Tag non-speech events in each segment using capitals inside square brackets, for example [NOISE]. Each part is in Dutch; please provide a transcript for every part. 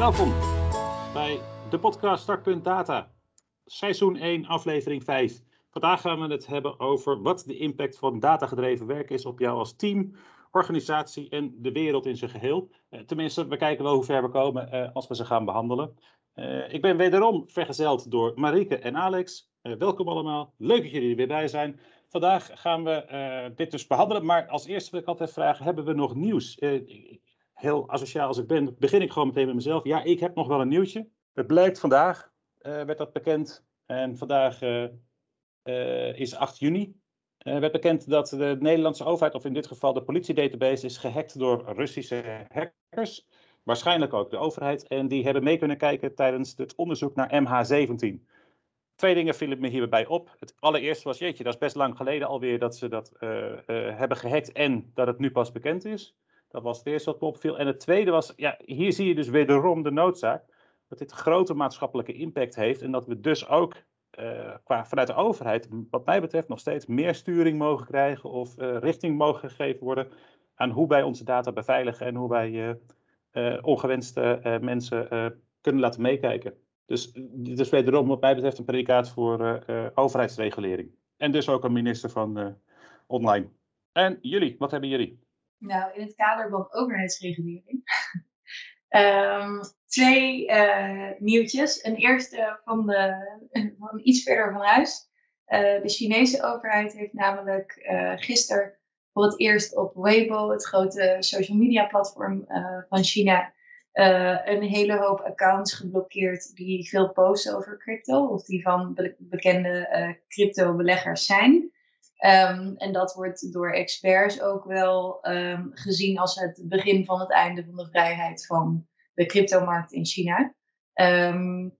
Welkom bij de podcast Startpunt Data, seizoen 1, aflevering 5. Vandaag gaan we het hebben over wat de impact van datagedreven werk is op jou als team, organisatie en de wereld in zijn geheel. Eh, tenminste, we kijken wel hoe ver we komen eh, als we ze gaan behandelen. Eh, ik ben wederom vergezeld door Marike en Alex. Welkom allemaal, leuk dat jullie er weer bij zijn. Vandaag gaan we dit dus behandelen, maar als eerste wil ik altijd vragen, hebben we nog nieuws? Heel asociaal als ik ben, begin ik gewoon meteen met mezelf. Ja, ik heb nog wel een nieuwtje. Het blijkt vandaag, eh, werd dat bekend. En vandaag eh, eh, is 8 juni. Werd bekend dat de Nederlandse overheid, of in dit geval de politiedatabase, is gehackt door Russische hackers. Waarschijnlijk ook de overheid. En die hebben mee kunnen kijken tijdens het onderzoek naar MH17. Twee dingen vielen me hierbij op. Het allereerste was, jeetje, dat is best lang geleden alweer dat ze dat hebben gehackt en dat het nu pas bekend is. Dat was het eerste wat me opviel. En het tweede was, ja, hier zie je dus wederom de noodzaak dat dit grote maatschappelijke impact heeft en dat we dus ook eh, qua, vanuit de overheid, wat mij betreft, nog steeds meer sturing mogen krijgen of eh, richting mogen gegeven worden aan hoe wij onze data beveiligen en hoe wij eh, ongewenste mensen kunnen laten meekijken. Dus dit is wederom wat mij betreft een predicaat voor overheidsregulering. En dus ook een minister van online. En jullie, wat hebben jullie? Nou, in het kader van overheidsregulering. [LAUGHS] Ehm, twee eh, nieuwtjes. Een eerste van, de, van iets verder van huis. Eh, de Chinese overheid heeft namelijk uh, gisteren voor het eerst op Weibo, het grote social media platform van China, een hele hoop accounts geblokkeerd die veel posten over crypto of die van be bekende crypto-beleggers zijn. Um, en dat wordt door experts ook wel um, gezien als het begin van het einde van de vrijheid van de cryptomarkt in China. Um,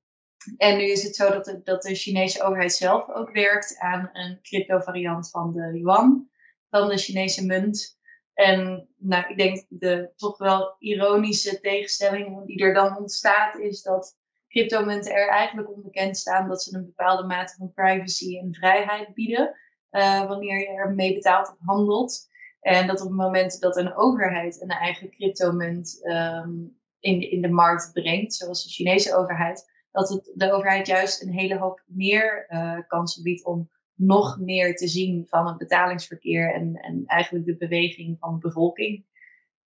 en nu is het zo dat de, dat de Chinese overheid zelf ook werkt aan een crypto-variant van de yuan, van de Chinese munt. En nou, ik denk de toch wel ironische tegenstelling die er dan ontstaat, is dat cryptomunten er eigenlijk onbekend staan dat ze een bepaalde mate van privacy en vrijheid bieden. Uh, wanneer je ermee betaalt of handelt. En dat op het moment dat een overheid een eigen cryptomunt um, in, in de markt brengt, zoals de Chinese overheid, dat het de overheid juist een hele hoop meer uh, kansen biedt om nog meer te zien van het betalingsverkeer en, en eigenlijk de beweging van de bevolking.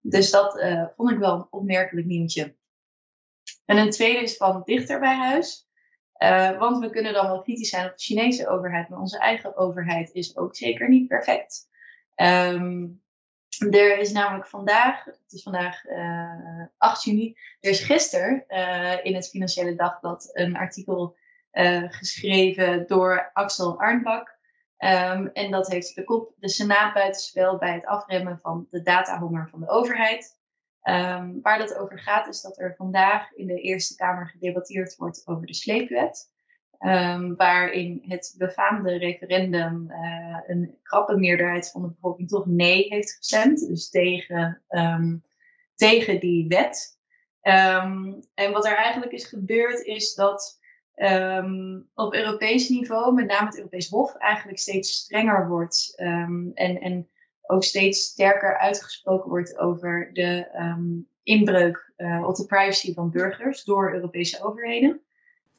Dus dat uh, vond ik wel een opmerkelijk nieuwtje. En een tweede is van dichter bij huis. Uh, want we kunnen dan wel kritisch zijn op de Chinese overheid, maar onze eigen overheid is ook zeker niet perfect. Um, er is namelijk vandaag, het is vandaag uh, 8 juni, er is gisteren uh, in het Financiële Dagblad een artikel geschreven door Axel Arnbak. Um, en dat heeft de kop de Senaat buitenspel bij het afremmen van de datahonger van de overheid. Um, waar dat over gaat is dat er vandaag in de Eerste Kamer gedebatteerd wordt over de sleepwet. Um, waarin het befaamde referendum uh, een krappe meerderheid van de bevolking toch nee heeft gestemd. Dus tegen, um, tegen die wet. En wat er eigenlijk is gebeurd is dat op Europees niveau, met name het Europees Hof, eigenlijk steeds strenger wordt. en, en ook steeds sterker uitgesproken wordt over de inbreuk uh, op de privacy van burgers door Europese overheden.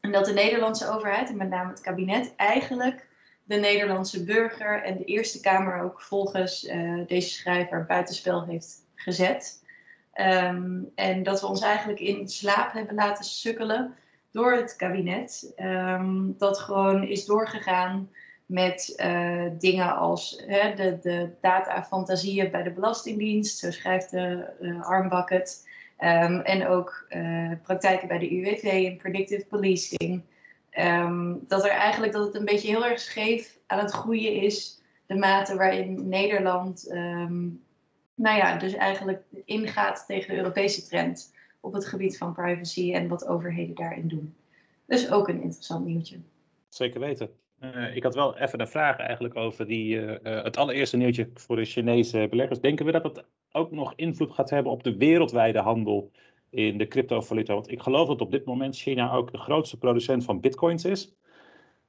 En dat de Nederlandse overheid, en met name het kabinet, eigenlijk de Nederlandse burger en de Eerste Kamer ook volgens uh, deze schrijver buitenspel heeft gezet. Um, en dat we ons eigenlijk in slaap hebben laten sukkelen door het kabinet. Um, dat gewoon is doorgegaan met uh, dingen als hè, de, de data-fantasieën bij de Belastingdienst, zo schrijft de Armbak het. Um, en ook uh, praktijken bij de UWV en predictive policing. Um, dat er eigenlijk dat het een beetje heel erg scheef aan het groeien is. De mate waarin Nederland, um, nou ja, dus eigenlijk ingaat tegen de Europese trend op het gebied van privacy en wat overheden daarin doen. Dus ook een interessant nieuwtje. Zeker weten. Uh, ik had wel even een vraag eigenlijk over die, uh, uh, het allereerste nieuwtje voor de Chinese beleggers. Denken we dat het ook nog invloed gaat hebben op de wereldwijde handel in de cryptovaluta? Want ik geloof dat op dit moment China ook de grootste producent van bitcoins is.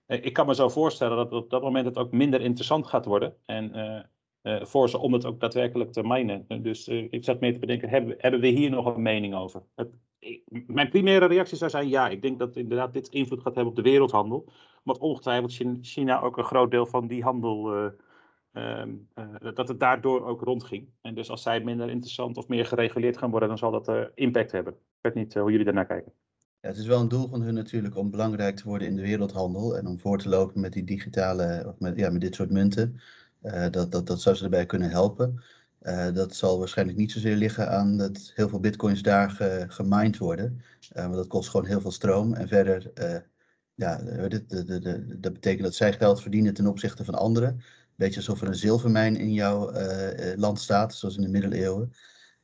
ik kan me zo voorstellen dat op dat moment het ook minder interessant gaat worden. En voor ze om het ook daadwerkelijk te minen. Dus ik zat mee te bedenken, hebben, hebben we hier nog een mening over? Het mijn primaire reactie zou zijn ja. Ik denk dat inderdaad dit invloed gaat hebben op de wereldhandel. Want ongetwijfeld China ook een groot deel van die handel Ehm, eh, dat het daardoor ook rondging. En dus als zij minder interessant of meer gereguleerd gaan worden, dan zal dat uh, impact hebben. Ik weet niet hoe jullie daarnaar kijken. Ja, het is wel een doel van hun natuurlijk om belangrijk te worden in de wereldhandel en om voor te lopen met die digitale, of met, ja, met dit soort munten. dat, dat, dat zou ze erbij kunnen helpen. Dat zal waarschijnlijk niet zozeer liggen aan dat heel veel bitcoins daar ge, gemined worden. want dat kost gewoon heel veel stroom. En verder, ja, dat betekent dat zij geld verdienen ten opzichte van anderen beetje alsof er een zilvermijn in jouw eh, eh, land staat, zoals in de middeleeuwen.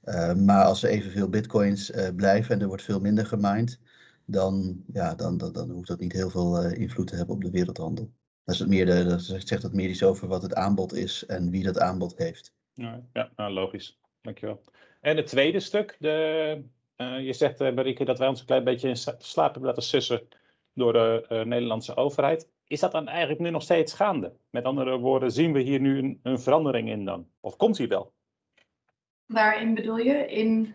Uh, maar als er evenveel bitcoins uh, blijven en er wordt veel minder gemined, dan, ja, dan, dan, hoeft dat niet heel veel uh, invloed te hebben op de wereldhandel. Dat, is het meer de, dat zegt dat meer iets over wat het aanbod is en wie dat aanbod heeft. Ja, nou, logisch. Dankjewel. En het tweede stuk, de, je zegt Marieke dat wij ons een klein beetje in slaap hebben laten sussen door de Nederlandse overheid. Is dat dan eigenlijk nu nog steeds gaande? Met andere woorden, zien we hier nu een, een verandering in dan? Of komt die wel? Waarin bedoel je? In,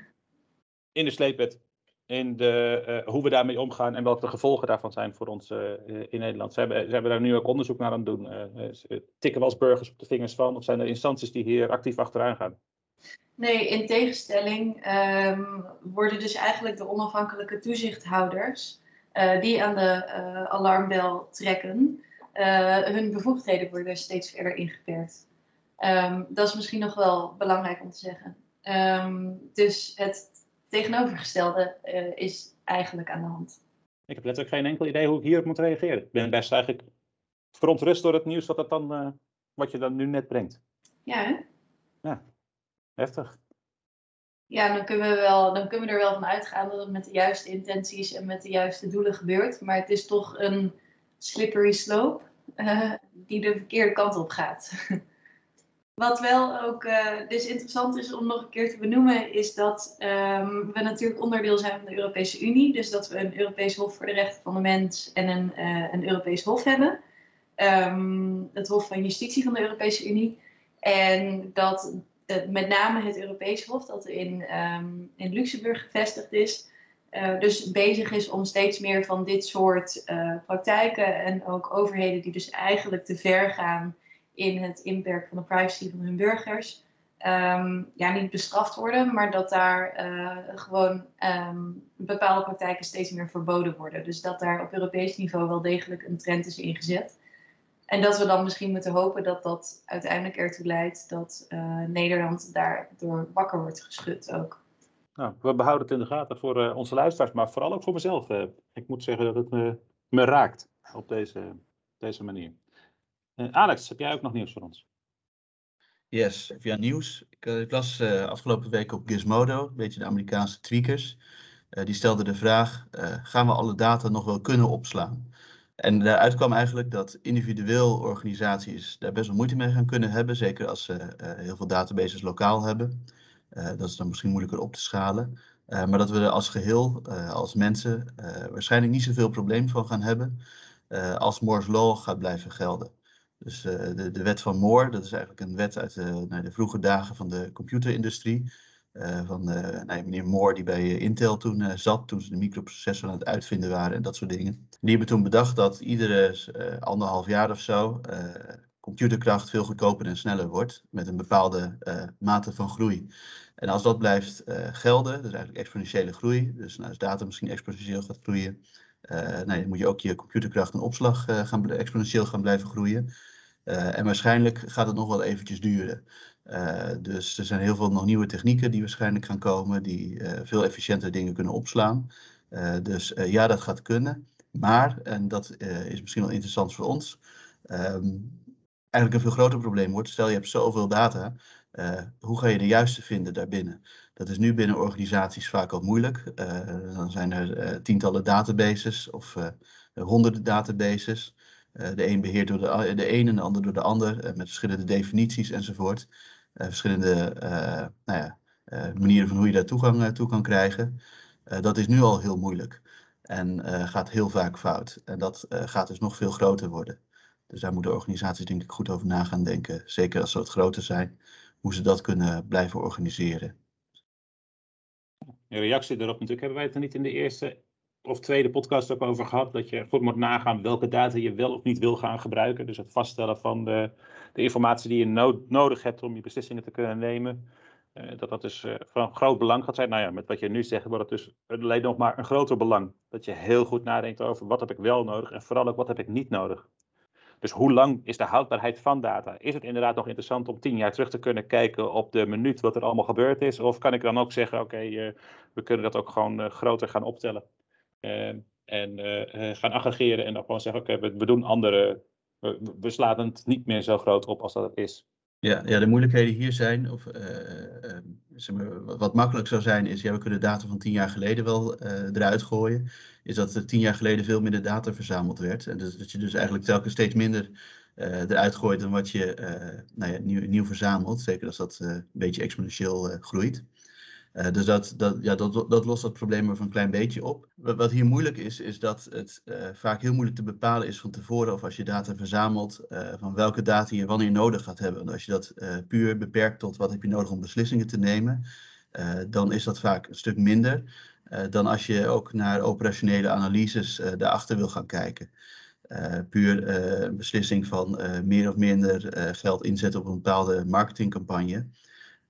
in de sleepwet. In de, uh, hoe we daarmee omgaan en welke de gevolgen daarvan zijn voor ons uh, in Nederland. Ze hebben, ze hebben daar nu ook onderzoek naar aan het doen. Tikken we als burgers op de vingers van? Of zijn er instanties die hier actief achteraan gaan? Nee, in tegenstelling um, worden dus eigenlijk de onafhankelijke toezichthouders die aan de alarmbel trekken, hun bevoegdheden worden steeds verder ingeperkt. Um, dat is misschien nog wel belangrijk om te zeggen. Um, dus het tegenovergestelde is eigenlijk aan de hand. Ik heb letterlijk geen enkel idee hoe ik hierop moet reageren. Ik ben best eigenlijk verontrust door het nieuws wat, het dan, wat je dan nu net brengt. Ja, hè? Ja, heftig. Ja, dan kunnen, we wel, dan kunnen we er wel van uitgaan dat het met de juiste intenties en met de juiste doelen gebeurt. Maar het is toch een slippery slope uh, die de verkeerde kant op gaat. [LAUGHS] Wat wel ook uh, dus interessant is om nog een keer te benoemen, is dat um, we natuurlijk onderdeel zijn van de Europese Unie. Dus dat we een Europees Hof voor de Rechten van de Mens en een, uh, een Europees Hof hebben. Um, het Hof van Justitie van de Europese Unie. En dat met name het Europees Hof, dat in, um, in Luxemburg gevestigd is, dus bezig is om steeds meer van dit soort praktijken en ook overheden die dus eigenlijk te ver gaan in het inperken van de privacy van hun burgers, um, ja, niet bestraft worden, maar dat daar uh, gewoon um, bepaalde praktijken steeds meer verboden worden. Dus dat daar op Europees niveau wel degelijk een trend is ingezet. En dat we dan misschien moeten hopen dat dat uiteindelijk ertoe leidt dat uh, Nederland daardoor wakker wordt geschud ook. Nou, we behouden het in de gaten voor uh, onze luisteraars, maar vooral ook voor mezelf. Ik moet zeggen dat het me, me raakt op deze, deze manier. Alex, heb jij ook nog nieuws voor ons? Yes, via nieuws. Ik, ik las afgelopen week op Gizmodo, een beetje de Amerikaanse tweakers. die stelden de vraag, gaan we alle data nog wel kunnen opslaan? En daaruit kwam eigenlijk dat individueel organisaties daar best wel moeite mee gaan kunnen hebben, zeker als ze heel veel databases lokaal hebben. Dat is dan misschien moeilijker op te schalen. Maar dat we er als geheel, als mensen, waarschijnlijk niet zoveel probleem van gaan hebben als Moore's Law gaat blijven gelden. Dus de, de wet van Moore, dat is eigenlijk een wet uit de, nou, de vroege dagen van de computerindustrie. Uh, van uh, nou, meneer Moore die bij Intel toen zat, toen ze de microprocessor aan het uitvinden waren en dat soort dingen. Die hebben toen bedacht dat iedere anderhalf jaar of zo computerkracht veel goedkoper en sneller wordt met een bepaalde mate van groei. En als dat blijft gelden, is eigenlijk exponentiële groei, dus nou, als data misschien exponentieel gaat groeien, nou, dan moet je ook je computerkracht en opslag gaan, exponentieel gaan blijven groeien. en waarschijnlijk gaat het nog wel eventjes duren. Uh, dus er zijn heel veel nog nieuwe technieken die waarschijnlijk gaan komen, die uh, veel efficiënter dingen kunnen opslaan. Uh, dus ja, dat gaat kunnen. Maar, en dat is misschien wel interessant voor ons, um, eigenlijk een veel groter probleem wordt. Stel je hebt zoveel data, hoe ga je de juiste vinden daarbinnen? Dat is nu binnen organisaties vaak al moeilijk. dan zijn er tientallen databases of honderden databases. de een beheert door de, de een en de ander door de ander, met verschillende definities enzovoort. Eh, verschillende eh, nou ja, eh, manieren van hoe je daar toegang toe kan krijgen. dat is nu al heel moeilijk en gaat heel vaak fout. En dat gaat dus nog veel groter worden. Dus daar moeten organisaties denk ik goed over na gaan denken. Zeker als ze wat groter zijn, hoe ze dat kunnen blijven organiseren. In reactie daarop natuurlijk hebben wij het er niet in de eerste of tweede podcast ook over gehad. Dat je goed moet nagaan welke data je wel of niet wil gaan gebruiken. Dus het vaststellen van de, de informatie die je nodig hebt om je beslissingen te kunnen nemen. Uh, dat dat dus uh, van groot belang gaat zijn. Nou ja, met wat je nu zegt, wordt het dus alleen nog maar een groter belang. Dat je heel goed nadenkt over wat heb ik wel nodig en vooral ook wat heb ik niet nodig. Dus hoe lang is de houdbaarheid van data? Is het inderdaad nog interessant om tien jaar terug te kunnen kijken op de minuut wat er allemaal gebeurd is? Of kan ik dan ook zeggen, oké, uh, we kunnen dat ook gewoon groter gaan optellen? en gaan aggregeren en dan gewoon zeggen, oké, we, doen andere, we, we slaan het niet meer zo groot op als dat het is. Ja, ja, de moeilijkheden hier zijn, of uh, wat makkelijk zou zijn, is ja, we kunnen data van tien jaar geleden wel uh, eruit gooien. Is dat er tien jaar geleden veel minder data verzameld werd. En dus, dat je dus eigenlijk telkens steeds minder eruit gooit dan wat je nou ja, nieuw, nieuw verzamelt. Zeker als dat een beetje exponentieel groeit. Uh, dus dat, dat, ja, dat, dat lost dat probleem even een klein beetje op. Wat hier moeilijk is, is dat het uh, vaak heel moeilijk te bepalen is van tevoren of als je data verzamelt, uh, van welke data je wanneer nodig gaat hebben. Want als je dat puur beperkt tot wat heb je nodig om beslissingen te nemen, dan is dat vaak een stuk minder dan als je ook naar operationele analyses daarachter wil gaan kijken. puur een beslissing van meer of minder geld inzetten op een bepaalde marketingcampagne.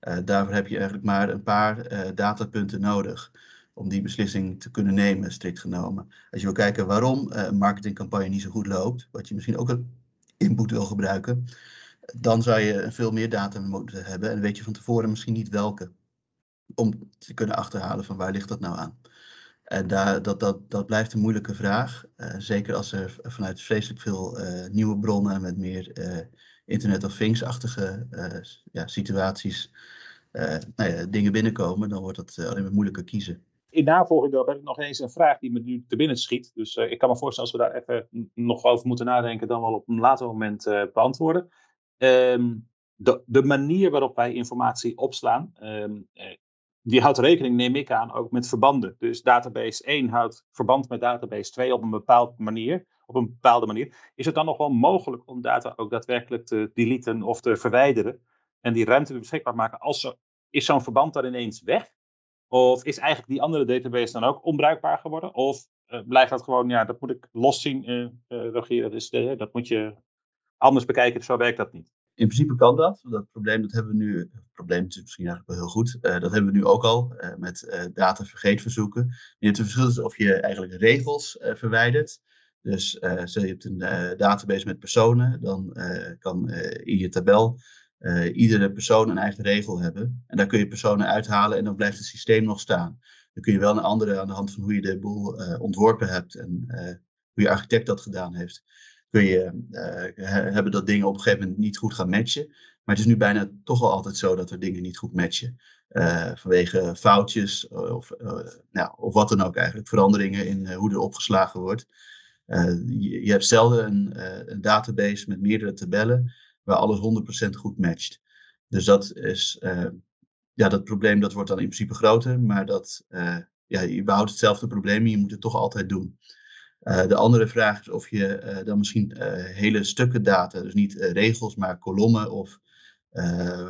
Uh, daarvoor heb je eigenlijk maar een paar uh, datapunten nodig om die beslissing te kunnen nemen, strikt genomen. Als je wil kijken waarom uh, een marketingcampagne niet zo goed loopt, wat je misschien ook een input wil gebruiken, dan zou je veel meer data moeten hebben en weet je van tevoren misschien niet welke. Om te kunnen achterhalen van waar ligt dat nou aan. En daar, dat, dat, dat blijft een moeilijke vraag. zeker als er vanuit vreselijk veel nieuwe bronnen met meer Internet of Things-achtige uh, ja, situaties uh, nou ja, dingen binnenkomen, dan wordt het uh, alleen maar moeilijker kiezen. In navolging daarop heb ik nog eens een vraag die me nu te binnen schiet. Dus ik kan me voorstellen als we daar even nog over moeten nadenken, dan wel op een later moment beantwoorden. Um, de, de, manier waarop wij informatie opslaan, um, die houdt rekening, neem ik aan, ook met verbanden. Dus database 1 houdt verband met database 2 op een bepaalde manier op een bepaalde manier, is het dan nog wel mogelijk om data ook daadwerkelijk te deleten of te verwijderen en die ruimte beschikbaar maken als is zo'n verband dan ineens weg? Of is eigenlijk die andere database dan ook onbruikbaar geworden? Of uh, blijft dat gewoon, ja, dat moet ik los zien, uh, uh, Rogier, dat, dat moet je anders bekijken, zo werkt dat niet. In principe kan dat. Dat probleem dat hebben we nu, het probleem is misschien eigenlijk wel heel goed, uh, dat hebben we nu ook al uh, met uh, datavergeetverzoeken. Het verschil is of je eigenlijk regels verwijdert dus stel je hebt een database met personen, dan kan in je tabel iedere persoon een eigen regel hebben. En daar kun je personen uithalen en dan blijft het systeem nog staan. Dan kun je wel een andere aan de hand van hoe je de boel ontworpen hebt en hoe je architect dat gedaan heeft, kun je hebben dat dingen op een gegeven moment niet goed gaan matchen. Maar het is nu bijna toch al altijd zo dat er dingen niet goed matchen. vanwege foutjes of, nou, of wat dan ook eigenlijk, veranderingen in hoe er opgeslagen wordt. Je, je, hebt zelden een, een, database met meerdere tabellen waar alles 100% goed matcht. Dus dat is, ja, dat probleem dat wordt dan in principe groter, maar dat, ja, je behoudt hetzelfde probleem en je moet het toch altijd doen. De andere vraag is of je dan misschien hele stukken data, dus niet regels, maar kolommen of,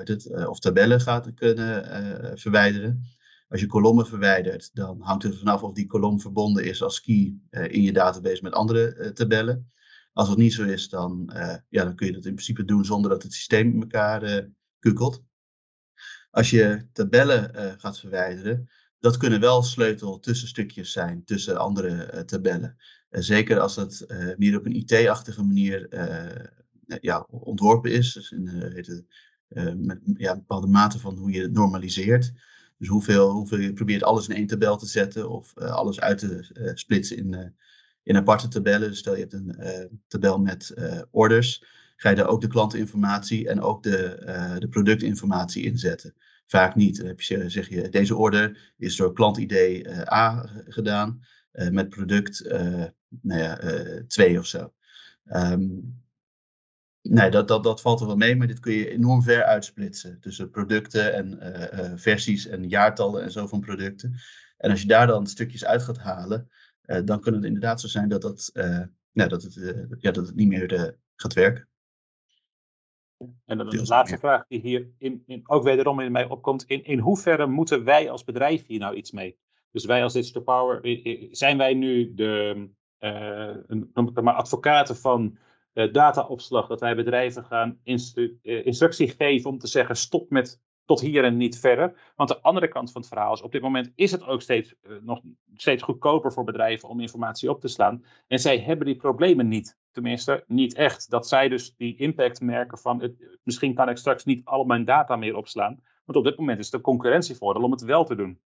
het, of tabellen gaat kunnen verwijderen. Als je kolommen verwijdert, dan hangt het vanaf of die kolom verbonden is als key uh, in je database met andere uh, tabellen. Als het niet zo is, dan, uh, ja, dan kun je dat in principe doen zonder dat het systeem in elkaar kukelt. Als je tabellen gaat verwijderen, dat kunnen wel sleutel tussenstukjes zijn tussen andere tabellen. Zeker als het meer op een IT-achtige manier ja, ontworpen is. Dus in, het, met ja, een bepaalde mate van hoe je het normaliseert. Dus hoeveel, hoeveel je probeert alles in één tabel te zetten of uh, alles uit te uh, splitsen in, uh, in aparte tabellen. Dus stel je hebt een tabel met orders, ga je daar ook de klantinformatie en ook de, de productinformatie in zetten. Vaak niet. Dan heb je, zeg je, deze order is door klant-ID A gedaan met product nou ja, 2 of zo. Um, Nee, dat, dat, dat valt er wel mee, maar dit kun je enorm ver uitsplitsen tussen producten en versies en jaartallen en zo van producten. En als je daar dan stukjes uit gaat halen, dan kan het inderdaad zo zijn dat, dat, ja, dat, het, ja, dat het niet meer gaat werken. En dan de laatste vraag die hier in, in, ook wederom in mij opkomt. In, in hoeverre moeten wij als bedrijf hier nou iets mee? Dus wij als Digital Power, zijn wij nu de uh, maar advocaten van uh, dataopslag? Dat wij bedrijven gaan uh, instructie geven om te zeggen stop met tot hier en niet verder. Want de andere kant van het verhaal is, op dit moment is het ook steeds, nog steeds goedkoper voor bedrijven om informatie op te slaan. En zij hebben die problemen niet. Tenminste, niet echt. Dat zij dus die impact merken van, het, misschien kan ik straks niet al mijn data meer opslaan. Want op dit moment is het een concurrentievoordeel om het wel te doen.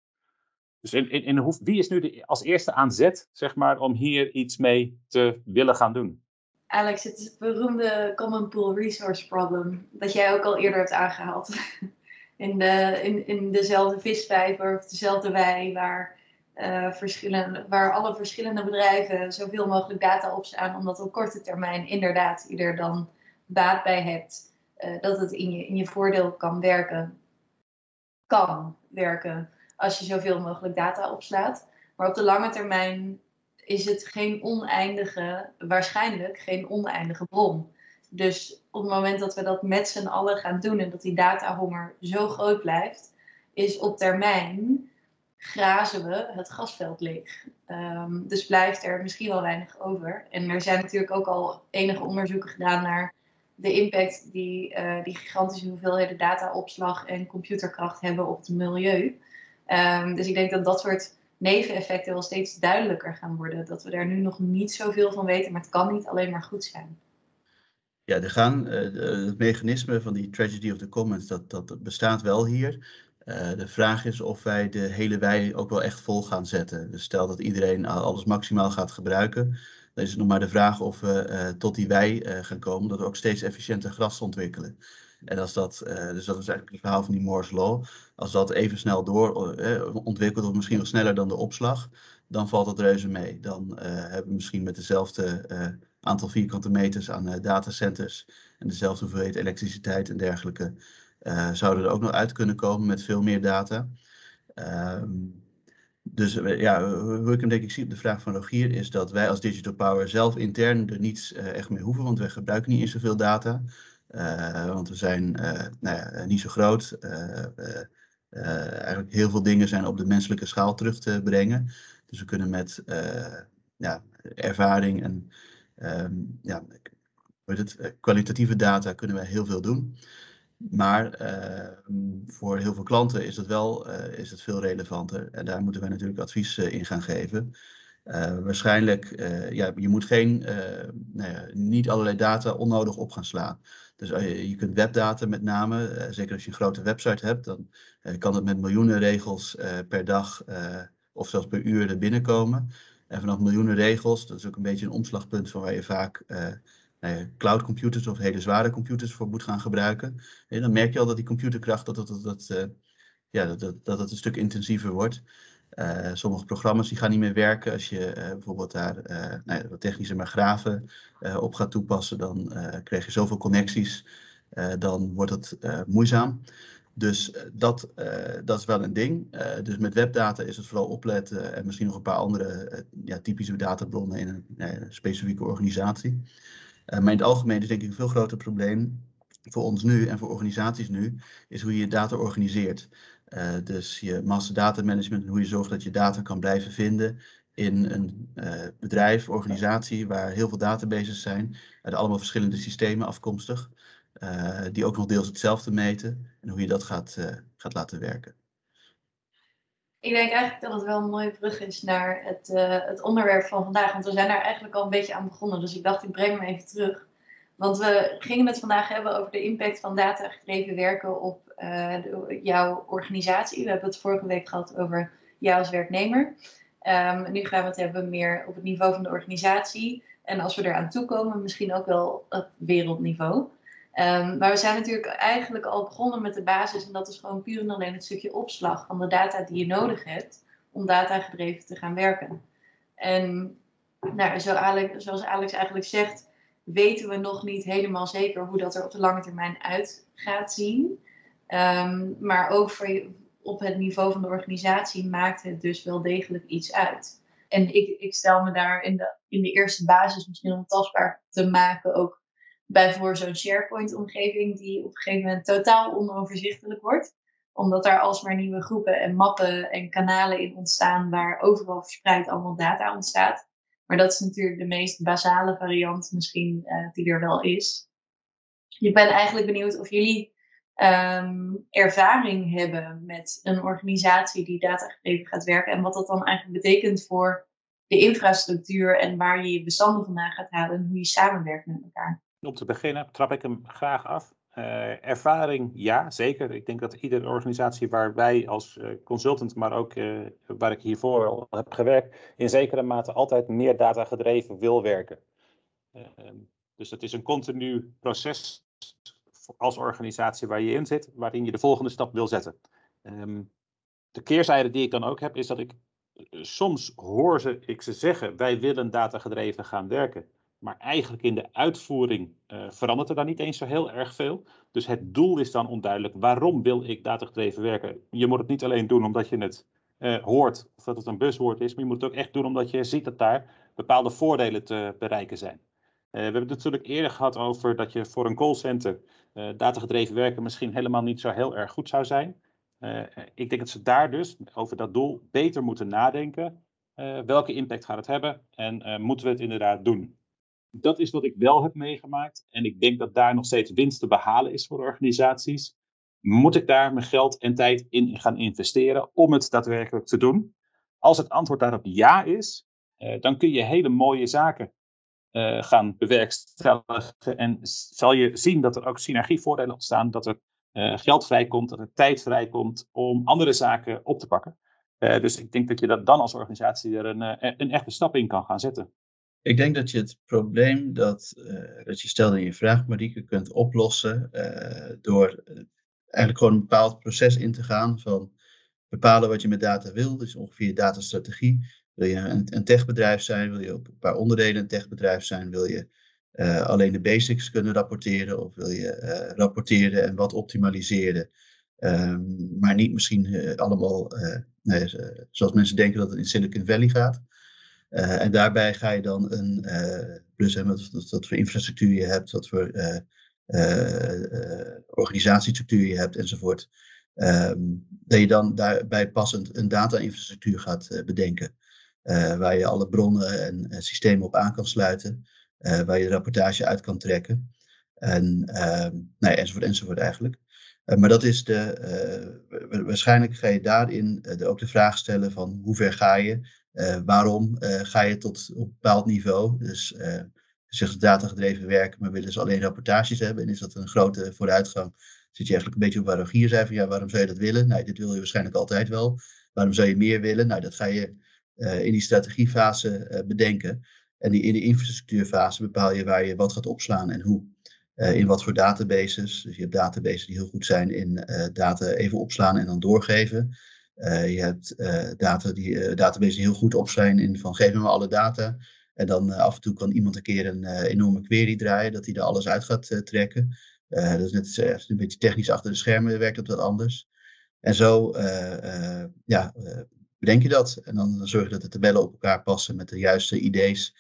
Dus in, in, in wie is nu de, als eerste aan zet, zeg maar, om hier iets mee te willen gaan doen? Alex, het beroemde Common Pool Resource Problem, dat jij ook al eerder hebt aangehaald. [LAUGHS] In, de, in, in dezelfde visvijver of dezelfde wei, waar, uh, verschillende, waar alle verschillende bedrijven zoveel mogelijk data opslaan, omdat op korte termijn inderdaad je er dan baat bij hebt, uh, dat het in je, in je voordeel kan werken. Kan werken als je zoveel mogelijk data opslaat. Maar op de lange termijn is het geen oneindige, waarschijnlijk geen oneindige bron. Dus op het moment dat we dat met z'n allen gaan doen en dat die datahonger zo groot blijft, is op termijn grazen we het gasveld leeg. Um, dus blijft er misschien wel weinig over. En er zijn natuurlijk ook al enige onderzoeken gedaan naar de impact die uh, die gigantische hoeveelheden dataopslag en computerkracht hebben op het milieu. Um, dus ik denk dat dat soort neveneffecten wel steeds duidelijker gaan worden. Dat we daar nu nog niet zoveel van weten, maar het kan niet alleen maar goed zijn. Ja, er gaan, uh, het mechanisme van die tragedy of the commons, dat, dat bestaat wel hier. Uh, de vraag is of wij de hele wei ook wel echt vol gaan zetten. Dus stel dat iedereen alles maximaal gaat gebruiken, dan is het nog maar de vraag of we uh, tot die wei gaan komen, dat we ook steeds efficiënter gras ontwikkelen. En als dat, uh, dus dat is eigenlijk het verhaal van die Moore's Law. Als dat even snel door uh, ontwikkelt, of misschien wel sneller dan de opslag, dan valt dat reuze mee. Dan uh, hebben we misschien met dezelfde aantal vierkante meters aan datacenters en dezelfde hoeveelheid elektriciteit en dergelijke, zouden er ook nog uit kunnen komen met veel meer data. Um, dus ja, hoe ik hem denk ik zie op de vraag van Rogier is dat wij als Digital Power zelf intern er niets echt mee hoeven, want wij gebruiken niet eens zoveel data. Uh, want we zijn uh, nou ja, niet zo groot. Eigenlijk heel veel dingen zijn op de menselijke schaal terug te brengen. Dus we kunnen met ja, ervaring en um, ja, het, kwalitatieve data kunnen we heel veel doen. Maar ehm, voor heel veel klanten is het wel is het veel relevanter. En daar moeten wij natuurlijk advies in gaan geven. Waarschijnlijk, ja, je moet geen, nou ja, niet allerlei data onnodig op gaan slaan. Dus je kunt webdata met name, zeker als je een grote website hebt, dan kan het met miljoenen regels per dag of zelfs per uur er binnenkomen. En vanaf miljoenen regels, dat is ook een beetje een omslagpunt van waar je vaak nou cloud computers of hele zware computers voor moet gaan gebruiken. En dan merk je al dat die computerkracht dat, dat, dat ja, dat, dat, dat het een stuk intensiever wordt. Uh, sommige programma's die gaan niet meer werken. Als je uh, bijvoorbeeld daar uh, nou ja, wat technische maar graven op gaat toepassen, dan krijg je zoveel connecties, dan wordt het moeizaam. Dus dat, dat is wel een ding. dus met webdata is het vooral opletten en misschien nog een paar andere ja, typische databronnen in een specifieke organisatie. maar in het algemeen is denk ik een veel groter probleem voor ons nu en voor organisaties nu, is hoe je je data organiseert. Uh, dus je master data management en hoe je zorgt dat je data kan blijven vinden in een uh, bedrijf, organisatie waar heel veel databases zijn, uit allemaal verschillende systemen afkomstig, uh, die ook nog deels hetzelfde meten en hoe je dat gaat, gaat laten werken. Ik denk eigenlijk dat het wel een mooie brug is naar het, het onderwerp van vandaag, want we zijn daar eigenlijk al een beetje aan begonnen, dus ik dacht ik breng hem even terug. Want we gingen het vandaag hebben over de impact van datagedreven werken op uh, jouw organisatie. We hebben het vorige week gehad over jou als werknemer. Um, nu gaan we het hebben meer op het niveau van de organisatie. En als we eraan toekomen, misschien ook wel op wereldniveau. Um, maar we zijn natuurlijk eigenlijk al begonnen met de basis. En dat is gewoon puur en alleen het stukje opslag van de data die je nodig hebt om datagedreven te gaan werken. En nou, zoals Alex eigenlijk zegt, weten we nog niet helemaal zeker hoe dat er op de lange termijn uit gaat zien. Um, maar ook voor op het niveau van de organisatie maakt het dus wel degelijk iets uit. En ik, ik stel me daar in de, in de eerste basis misschien om tastbaar te maken ook bij voor zo'n SharePoint-omgeving die op een gegeven moment totaal onoverzichtelijk wordt. Omdat daar alsmaar nieuwe groepen en mappen en kanalen in ontstaan waar overal verspreid allemaal data ontstaat. Maar dat is natuurlijk de meest basale variant misschien uh, die er wel is. Ik ben eigenlijk benieuwd of jullie um, ervaring hebben met een organisatie die datagedreven gaat werken en wat dat dan eigenlijk betekent voor de infrastructuur en waar je je bestanden vandaan gaat halen en hoe je samenwerkt met elkaar. Om te beginnen trap ik hem graag af. Uh, ervaring, ja, zeker. Ik denk dat iedere organisatie waar wij als uh, consultant, maar ook uh, waar ik hiervoor al heb gewerkt, in zekere mate altijd meer data gedreven wil werken. Ehm, dus het is een continu proces als organisatie waar je in zit, waarin je de volgende stap wil zetten. Um, de keerzijde die ik dan ook heb, is dat ik soms hoor ze, ik ze zeggen, wij willen datagedreven gaan werken. Maar eigenlijk in de uitvoering uh, verandert er dan niet eens zo heel erg veel. Dus het doel is dan onduidelijk. Waarom wil ik datagedreven werken? Je moet het niet alleen doen omdat je het uh, hoort of dat het een buswoord is. Maar je moet het ook echt doen omdat je ziet dat daar bepaalde voordelen te bereiken zijn. Uh, we hebben het natuurlijk eerder gehad over dat je voor een callcenter datagedreven werken misschien helemaal niet zo heel erg goed zou zijn. ik denk dat ze daar dus over dat doel beter moeten nadenken. welke impact gaat het hebben en moeten we het inderdaad doen? Dat is wat ik wel heb meegemaakt. En ik denk dat daar nog steeds winst te behalen is voor organisaties. Moet ik daar mijn geld en tijd in gaan investeren om het daadwerkelijk te doen? Als het antwoord daarop ja is, eh, dan kun je hele mooie zaken uh, gaan bewerkstelligen. En zal je zien dat er ook synergievoordelen ontstaan, dat er uh, geld vrijkomt, dat er tijd vrijkomt om andere zaken op te pakken. dus ik denk dat je dat dan als organisatie er een, een echte stap in kan gaan zetten. Ik denk dat je het probleem dat, uh, dat je stelde in je vraag, Marieke, kunt oplossen uh, door uh, eigenlijk gewoon een bepaald proces in te gaan van bepalen wat je met data wil, dus ongeveer datastrategie. Wil je een, een techbedrijf zijn, wil je op een paar onderdelen een techbedrijf zijn, wil je alleen de basics kunnen rapporteren of wil je rapporteren en wat optimaliseren. Um, maar niet misschien allemaal zoals mensen denken dat het in Silicon Valley gaat. Uh, en daarbij ga je dan een, uh, plus hè, wat, wat, voor infrastructuur je hebt, wat voor uh, organisatiestructuur je hebt enzovoort. Um, dat je dan daarbij passend een data-infrastructuur gaat bedenken. waar je alle bronnen en, en, systemen op aan kan sluiten. waar je rapportage uit kan trekken. En, ehm, nou ja, enzovoort, enzovoort eigenlijk. maar dat is de, waarschijnlijk ga je daarin ook de vraag stellen van hoe ver ga je waarom uh, ga je tot op een bepaald niveau? Dus je zegt datagedreven werken, maar willen ze alleen rapportages hebben? En is dat een grote vooruitgang? Zit je eigenlijk een beetje op waar Rogier van ja, waarom zou je dat willen? Nou, dit wil je waarschijnlijk altijd wel. Waarom zou je meer willen? Nou, dat ga je in die strategiefase bedenken. En die, in de infrastructuurfase bepaal je waar je wat gaat opslaan en hoe. in wat voor databases. Dus je hebt databases die heel goed zijn in data even opslaan en dan doorgeven. Uh, je hebt uh, data die, uh, databases die heel goed op zijn in van geef me alle data. En dan af en toe kan iemand een keer een enorme query draaien, dat hij er alles uit gaat trekken. dat is net een beetje technisch achter de schermen, werkt dat wat anders. En zo ja, bedenk je dat. En dan, zorg je dat de tabellen op elkaar passen met de juiste idee's.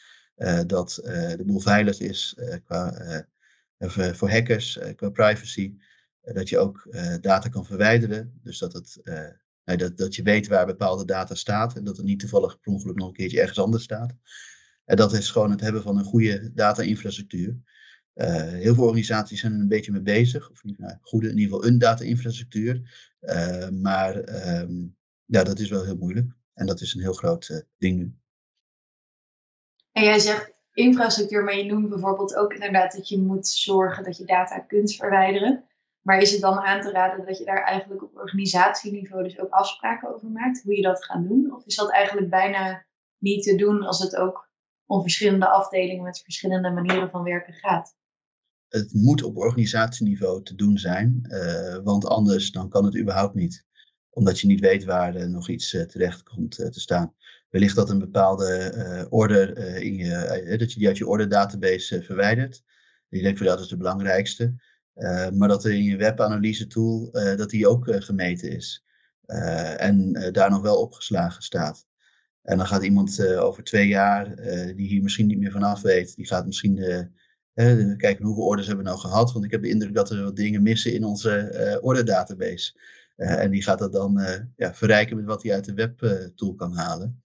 dat de boel veilig is qua, voor hackers, qua privacy. dat je ook data kan verwijderen. Dus dat het dat, dat je weet waar bepaalde data staat en dat het niet toevallig per ongeluk nog een keertje ergens anders staat. En dat is gewoon het hebben van een goede data-infrastructuur. Uh, heel veel organisaties zijn er een beetje mee bezig, of nou, goede in ieder geval een data-infrastructuur. Uh, maar um, ja, dat is wel heel moeilijk en dat is een heel groot uh, ding nu. En jij zegt infrastructuur, maar je noemt bijvoorbeeld ook inderdaad dat je moet zorgen dat je data kunt verwijderen. Maar is het dan aan te raden dat je daar eigenlijk op organisatieniveau dus ook afspraken over maakt, hoe je dat gaat doen? Of is dat eigenlijk bijna niet te doen als het ook om verschillende afdelingen met verschillende manieren van werken gaat? Het moet op organisatieniveau te doen zijn, uh, want anders dan kan het überhaupt niet. Omdat je niet weet waar uh, nog iets uh, terecht komt te staan. Wellicht dat een bepaalde order in je, dat je die uit je order database verwijdert. Van dat is de belangrijkste. Uh, maar dat er in je webanalyse tool uh, dat die ook uh, gemeten is. en daar nog wel opgeslagen staat. En dan gaat iemand over twee jaar, die hier misschien niet meer vanaf weet, die gaat misschien kijken hoeveel orders hebben we nou gehad, want ik heb de indruk dat er wat dingen missen in onze orderdatabase. en die gaat dat dan ja, verrijken met wat hij uit de webtool kan halen.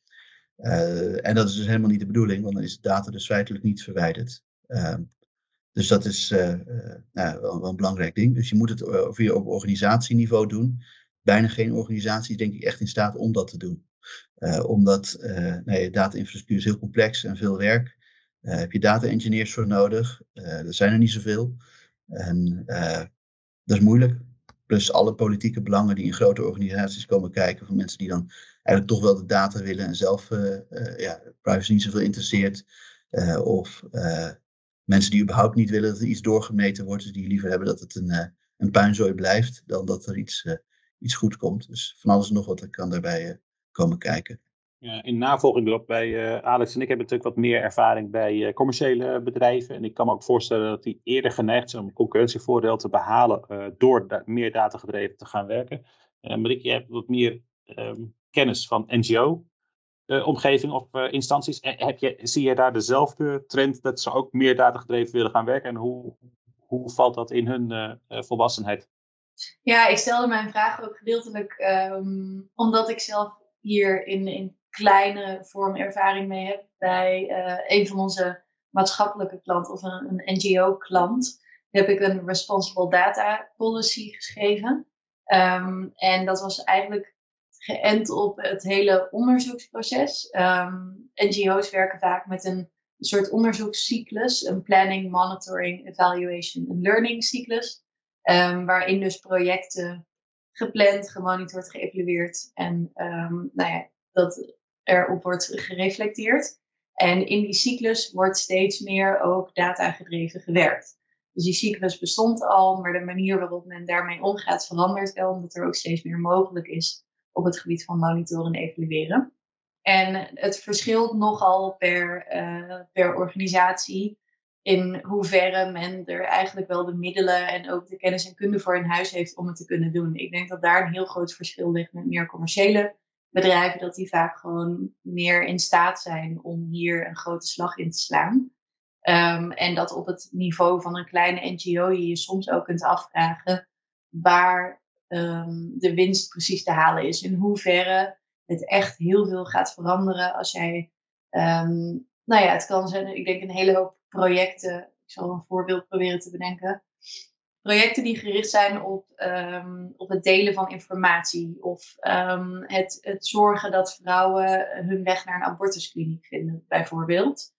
en dat is dus helemaal niet de bedoeling, want dan is de data dus feitelijk niet verwijderd. Dus dat is nou, wel, wel, een belangrijk ding. Dus je moet het via op organisatieniveau doen bijna geen organisatie denk ik echt in staat om dat te doen. Omdat nee, data-infrastructuur is heel complex en veel werk. Heb je data-engineers voor nodig? er zijn er niet zoveel. En dat is moeilijk. Plus alle politieke belangen die in grote organisaties komen kijken. Van mensen die dan eigenlijk toch wel de data willen en zelf ja, privacy niet zoveel interesseert. of mensen die überhaupt niet willen dat er iets doorgemeten wordt. Dus die liever hebben dat het een, een puinzooi blijft dan dat er iets iets goed komt. Dus van alles nog wat kan daarbij uh, komen kijken. In navolging erop, bij uh, Alex en ik hebben natuurlijk wat meer ervaring bij uh, commerciële bedrijven. En ik kan me ook voorstellen dat die eerder geneigd zijn om concurrentievoordeel te behalen door meer datagedreven te gaan werken. Marieke, je hebt wat meer um, kennis van NGO-omgeving of instanties. heb je, zie je daar dezelfde trend dat ze ook meer datagedreven willen gaan werken? En hoe, hoe valt dat in hun volwassenheid? Ja, ik stelde mijn vraag ook gedeeltelijk ehm, omdat ik zelf hier in, in kleine vorm ervaring mee heb bij een van onze maatschappelijke klanten of een, een NGO-klant. Heb ik een Responsible Data Policy geschreven. Um, en dat was eigenlijk geënt op het hele onderzoeksproces. Um, NGO's werken vaak met een, soort onderzoekscyclus, een planning, monitoring, evaluation en learning cyclus. Um, waarin dus projecten gepland, gemonitord, geëvalueerd en um, nou ja, dat erop wordt gereflecteerd. En in die cyclus wordt steeds meer ook data-gedreven gewerkt. Dus die cyclus bestond al, maar de manier waarop men daarmee omgaat verandert wel, omdat er ook steeds meer mogelijk is op het gebied van monitoren en evalueren. En het verschilt nogal per, uh, per organisatie in hoeverre men er eigenlijk wel de middelen en ook de kennis en kunde voor in huis heeft om het te kunnen doen. Ik denk dat daar een heel groot verschil ligt met meer commerciële bedrijven, dat die vaak gewoon meer in staat zijn om hier een grote slag in te slaan. Um, en dat op het niveau van een kleine NGO je je soms ook kunt afvragen waar um, de winst precies te halen is. In hoeverre het echt heel veel gaat veranderen als jij, um, nou ja, het kan zijn, ik denk een hele hoop projecten, ik zal een voorbeeld proberen te bedenken. Projecten die gericht zijn op, um, op het delen van informatie of het, het zorgen dat vrouwen hun weg naar een abortuskliniek vinden, bijvoorbeeld.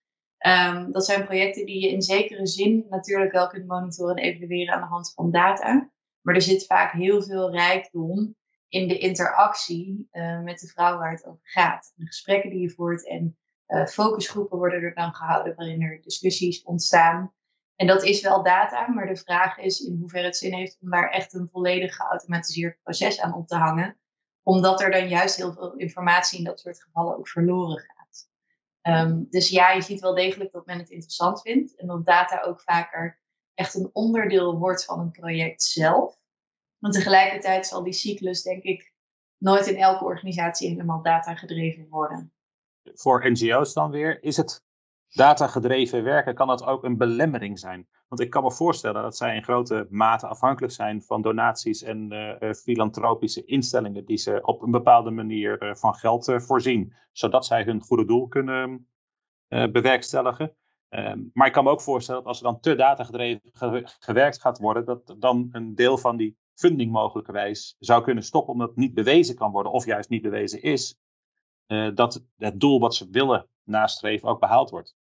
Dat zijn projecten die je in zekere zin natuurlijk wel kunt monitoren en evalueren aan de hand van data. Maar er zit vaak heel veel rijkdom in de interactie uh, met de vrouw waar het over gaat. De gesprekken die je voert en uh, focusgroepen worden er dan gehouden waarin er discussies ontstaan. En dat is wel data, maar de vraag is in hoeverre het zin heeft om daar echt een volledig geautomatiseerd proces aan op te hangen. Omdat er dan juist heel veel informatie in dat soort gevallen ook verloren gaat. Um, dus ja, je ziet wel degelijk dat men het interessant vindt en dat data ook vaker echt een onderdeel wordt van een project zelf. Maar tegelijkertijd zal die cyclus, denk ik, nooit in elke organisatie helemaal data gedreven worden voor NGO's dan weer, is het datagedreven werken, kan dat ook een belemmering zijn? Want ik kan me voorstellen dat zij in grote mate afhankelijk zijn van donaties en uh, filantropische instellingen die ze op een bepaalde manier uh, van geld voorzien, zodat zij hun goede doel kunnen bewerkstelligen. Ehm, maar ik kan me ook voorstellen dat als er dan te datagedreven gewerkt gaat worden, dat dan een deel van die funding mogelijkerwijs zou kunnen stoppen omdat het niet bewezen kan worden of juist niet bewezen is uh, dat het doel wat ze willen nastreven ook behaald wordt.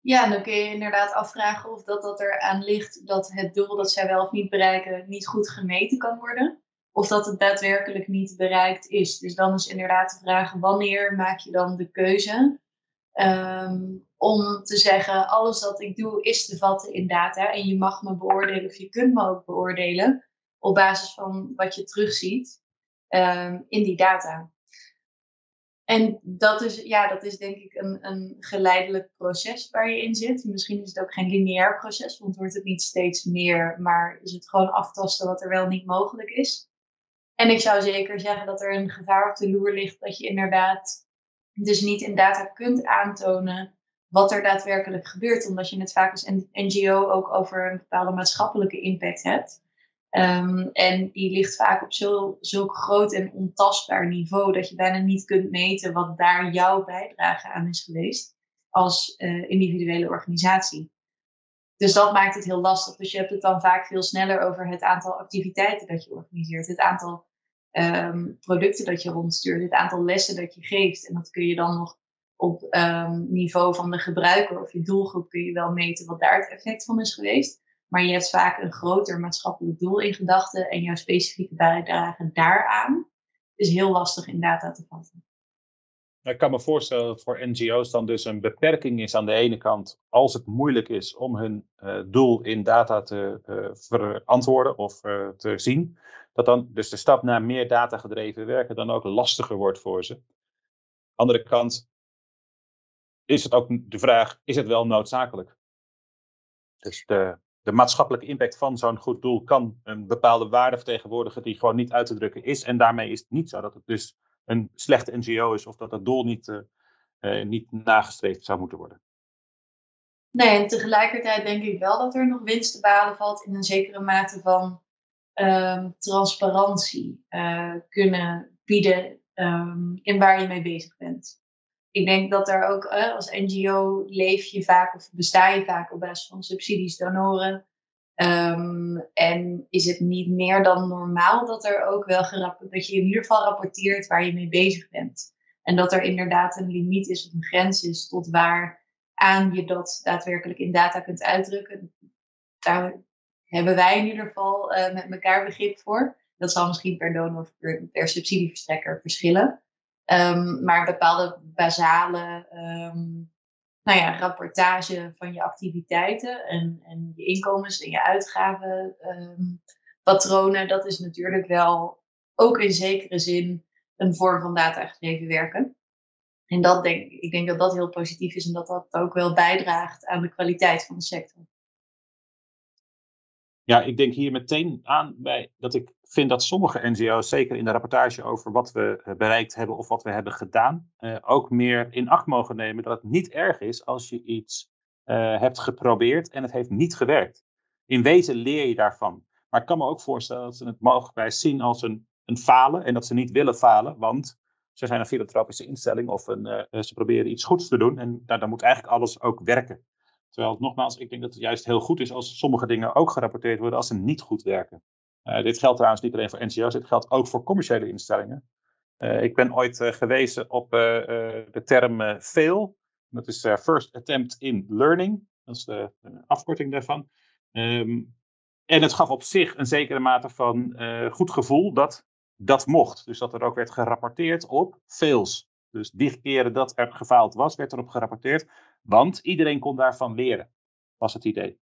Ja, dan kun je inderdaad afvragen of dat, dat eraan ligt dat het doel dat zij wel of niet bereiken niet goed gemeten kan worden. Of dat het daadwerkelijk niet bereikt is. Dus dan is inderdaad de vraag: wanneer maak je dan de keuze um, om te zeggen: alles wat ik doe is te vatten in data en je mag me beoordelen of je kunt me ook beoordelen op basis van wat je terugziet um, in die data. En dat is, ja, dat is denk ik een, een geleidelijk proces waar je in zit. Misschien is het ook geen lineair proces, want wordt het niet steeds meer, maar is het gewoon aftasten wat er wel niet mogelijk is. En ik zou zeker zeggen dat er een gevaar op de loer ligt dat je inderdaad dus niet in data kunt aantonen wat er daadwerkelijk gebeurt. Omdat je het vaak als NGO ook over een bepaalde maatschappelijke impact hebt. Ehm, en die ligt vaak op zulk, zulk groot en ontastbaar niveau dat je bijna niet kunt meten wat daar jouw bijdrage aan is geweest als uh, individuele organisatie. Dus dat maakt het heel lastig. Dus je hebt het dan vaak veel sneller over het aantal activiteiten dat je organiseert, het aantal um, producten dat je rondstuurt, het aantal lessen dat je geeft. En dat kun je dan nog op um, niveau van de gebruiker of je doelgroep kun je wel meten wat daar het effect van is geweest. Maar je hebt vaak een groter maatschappelijk doel in gedachten en jouw specifieke bijdrage daaraan is heel lastig in data te vatten. Ik kan me voorstellen dat voor NGO's dan dus een beperking is aan de ene kant als het moeilijk is om hun uh, doel in data te uh, verantwoorden of uh, te zien. Dat dan dus de stap naar meer data gedreven werken dan ook lastiger wordt voor ze. Andere kant is het ook de vraag, is het wel noodzakelijk? Dus de, de maatschappelijke impact van zo'n goed doel kan een bepaalde waarde vertegenwoordigen die gewoon niet uit te drukken is. En daarmee is het niet zo dat het dus een slechte NGO is of dat het doel niet, uh, niet nagestreefd zou moeten worden. Nee, en tegelijkertijd denk ik wel dat er nog winst te behalen valt in een zekere mate van um, transparantie uh, kunnen bieden um, in waar je mee bezig bent. Ik denk dat er ook als NGO leef je vaak of besta je vaak op basis van subsidies, donoren. Um, en is het niet meer dan normaal dat er ook wel dat je in ieder geval rapporteert waar je mee bezig bent. En dat er inderdaad een limiet is of een grens is tot waar aan je dat daadwerkelijk in data kunt uitdrukken. Daar hebben wij in ieder geval uh, met elkaar begrip voor. Dat zal misschien per donor of per subsidieverstrekker verschillen. Um, maar bepaalde basale um, nou ja, rapportage van je activiteiten en, en je inkomens en je uitgavenpatronen, um, dat is natuurlijk wel ook in zekere zin een vorm van data-gedreven werken. En dat denk, ik denk dat dat heel positief is en dat dat ook wel bijdraagt aan de kwaliteit van de sector. Ja, ik denk hier meteen aan bij dat ik vind dat sommige NGO's, zeker in de rapportage over wat we eh, bereikt hebben of wat we hebben gedaan, uh, ook meer in acht mogen nemen dat het niet erg is als je iets uh, hebt geprobeerd en het heeft niet gewerkt. In wezen leer je daarvan. Maar ik kan me ook voorstellen dat ze het mogelijk zien als een, een falen en dat ze niet willen falen, want ze zijn een filantropische instelling of een, ze proberen iets goeds te doen en daar, dan moet eigenlijk alles ook werken. Terwijl, nogmaals, ik denk dat het juist heel goed is als sommige dingen ook gerapporteerd worden als ze niet goed werken. Uh, dit geldt trouwens niet alleen voor NGO's, dit geldt ook voor commerciële instellingen. Uh, ik ben ooit uh, gewezen op de term FAIL. Dat is First Attempt in Learning. Dat is de, afkorting daarvan. Um, en het gaf op zich een zekere mate van goed gevoel dat dat mocht. Dus dat er ook werd gerapporteerd op fails. Dus die keren dat er gefaald was, werd erop gerapporteerd. Want iedereen kon daarvan leren, was het idee.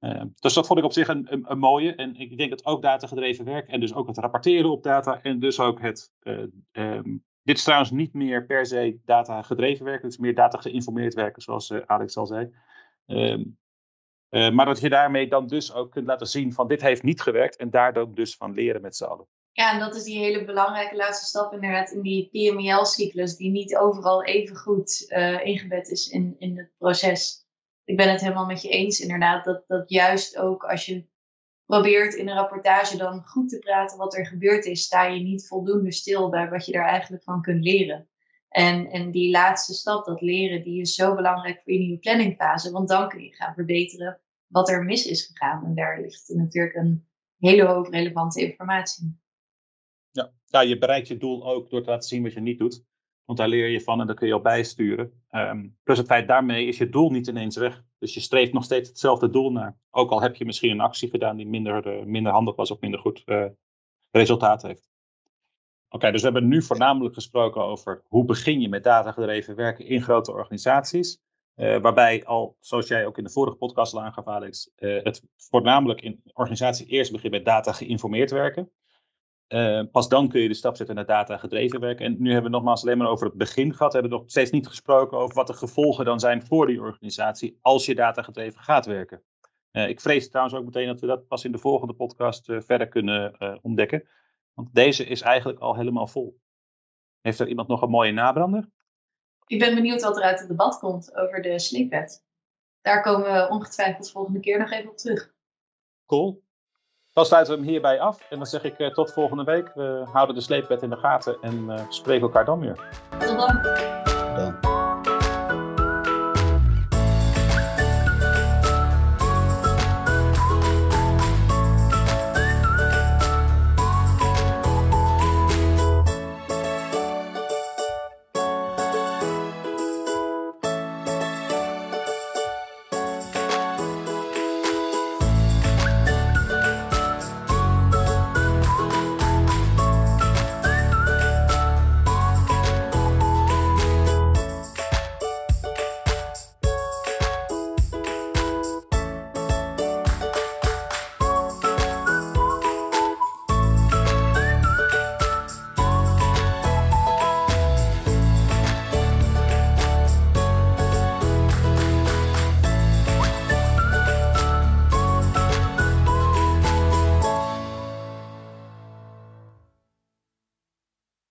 Uh, dus dat vond ik op zich een, een, mooie. En ik denk dat ook datagedreven werk en dus ook het rapporteren op data en dus ook het. Uh, um, dit is trouwens niet meer per se data gedreven werken, het is meer data geïnformeerd werken, zoals uh, Alex al zei. Um, maar dat je daarmee dan dus ook kunt laten zien van dit heeft niet gewerkt en daar dan dus van leren met z'n allen. Ja, en dat is die hele belangrijke laatste stap inderdaad in die PMEL-cyclus, die niet overal even goed ingebed is in, in het proces. Ik ben het helemaal met je eens inderdaad, dat, dat juist ook als je probeert in een rapportage dan goed te praten wat er gebeurd is, sta je niet voldoende stil bij wat je daar eigenlijk van kunt leren. En, en die laatste stap, dat leren, die is zo belangrijk voor je nieuwe planningfase, want dan kun je gaan verbeteren wat er mis is gegaan. En daar ligt natuurlijk een hele hoop relevante informatie. Ja. ja, je bereikt je doel ook door te laten zien wat je niet doet. Want daar leer je van en daar kun je op bijsturen. Um, plus het feit daarmee is je doel niet ineens weg. Dus je streeft nog steeds hetzelfde doel naar. Ook al heb je misschien een actie gedaan die minder, uh, minder handig was of minder goed uh, resultaat heeft. Oké, dus we hebben nu voornamelijk gesproken over hoe begin je met datagedreven werken in grote organisaties. Uh, waarbij al, zoals jij ook in de vorige podcast al aangaf, Alex, het voornamelijk in organisaties eerst begint met data geïnformeerd werken. Uh, pas dan kun je de stap zetten naar data gedreven werken. En nu hebben we nogmaals alleen maar over het begin gehad. We hebben nog steeds niet gesproken over wat de gevolgen dan zijn voor die organisatie als je data gedreven gaat werken. Uh, ik vrees trouwens ook meteen dat we dat pas in de volgende podcast uh, verder kunnen ontdekken. Want deze is eigenlijk al helemaal vol. Heeft er iemand nog een mooie nabrander? ik ben benieuwd wat er uit het debat komt over de sleepwet. Daar komen we ongetwijfeld volgende keer nog even op terug. Cool. Dan sluiten we hem hierbij af. En dan zeg ik uh, tot volgende week. We houden de sleepwet in de gaten en uh, spreken elkaar dan weer. Tot dan. Dan.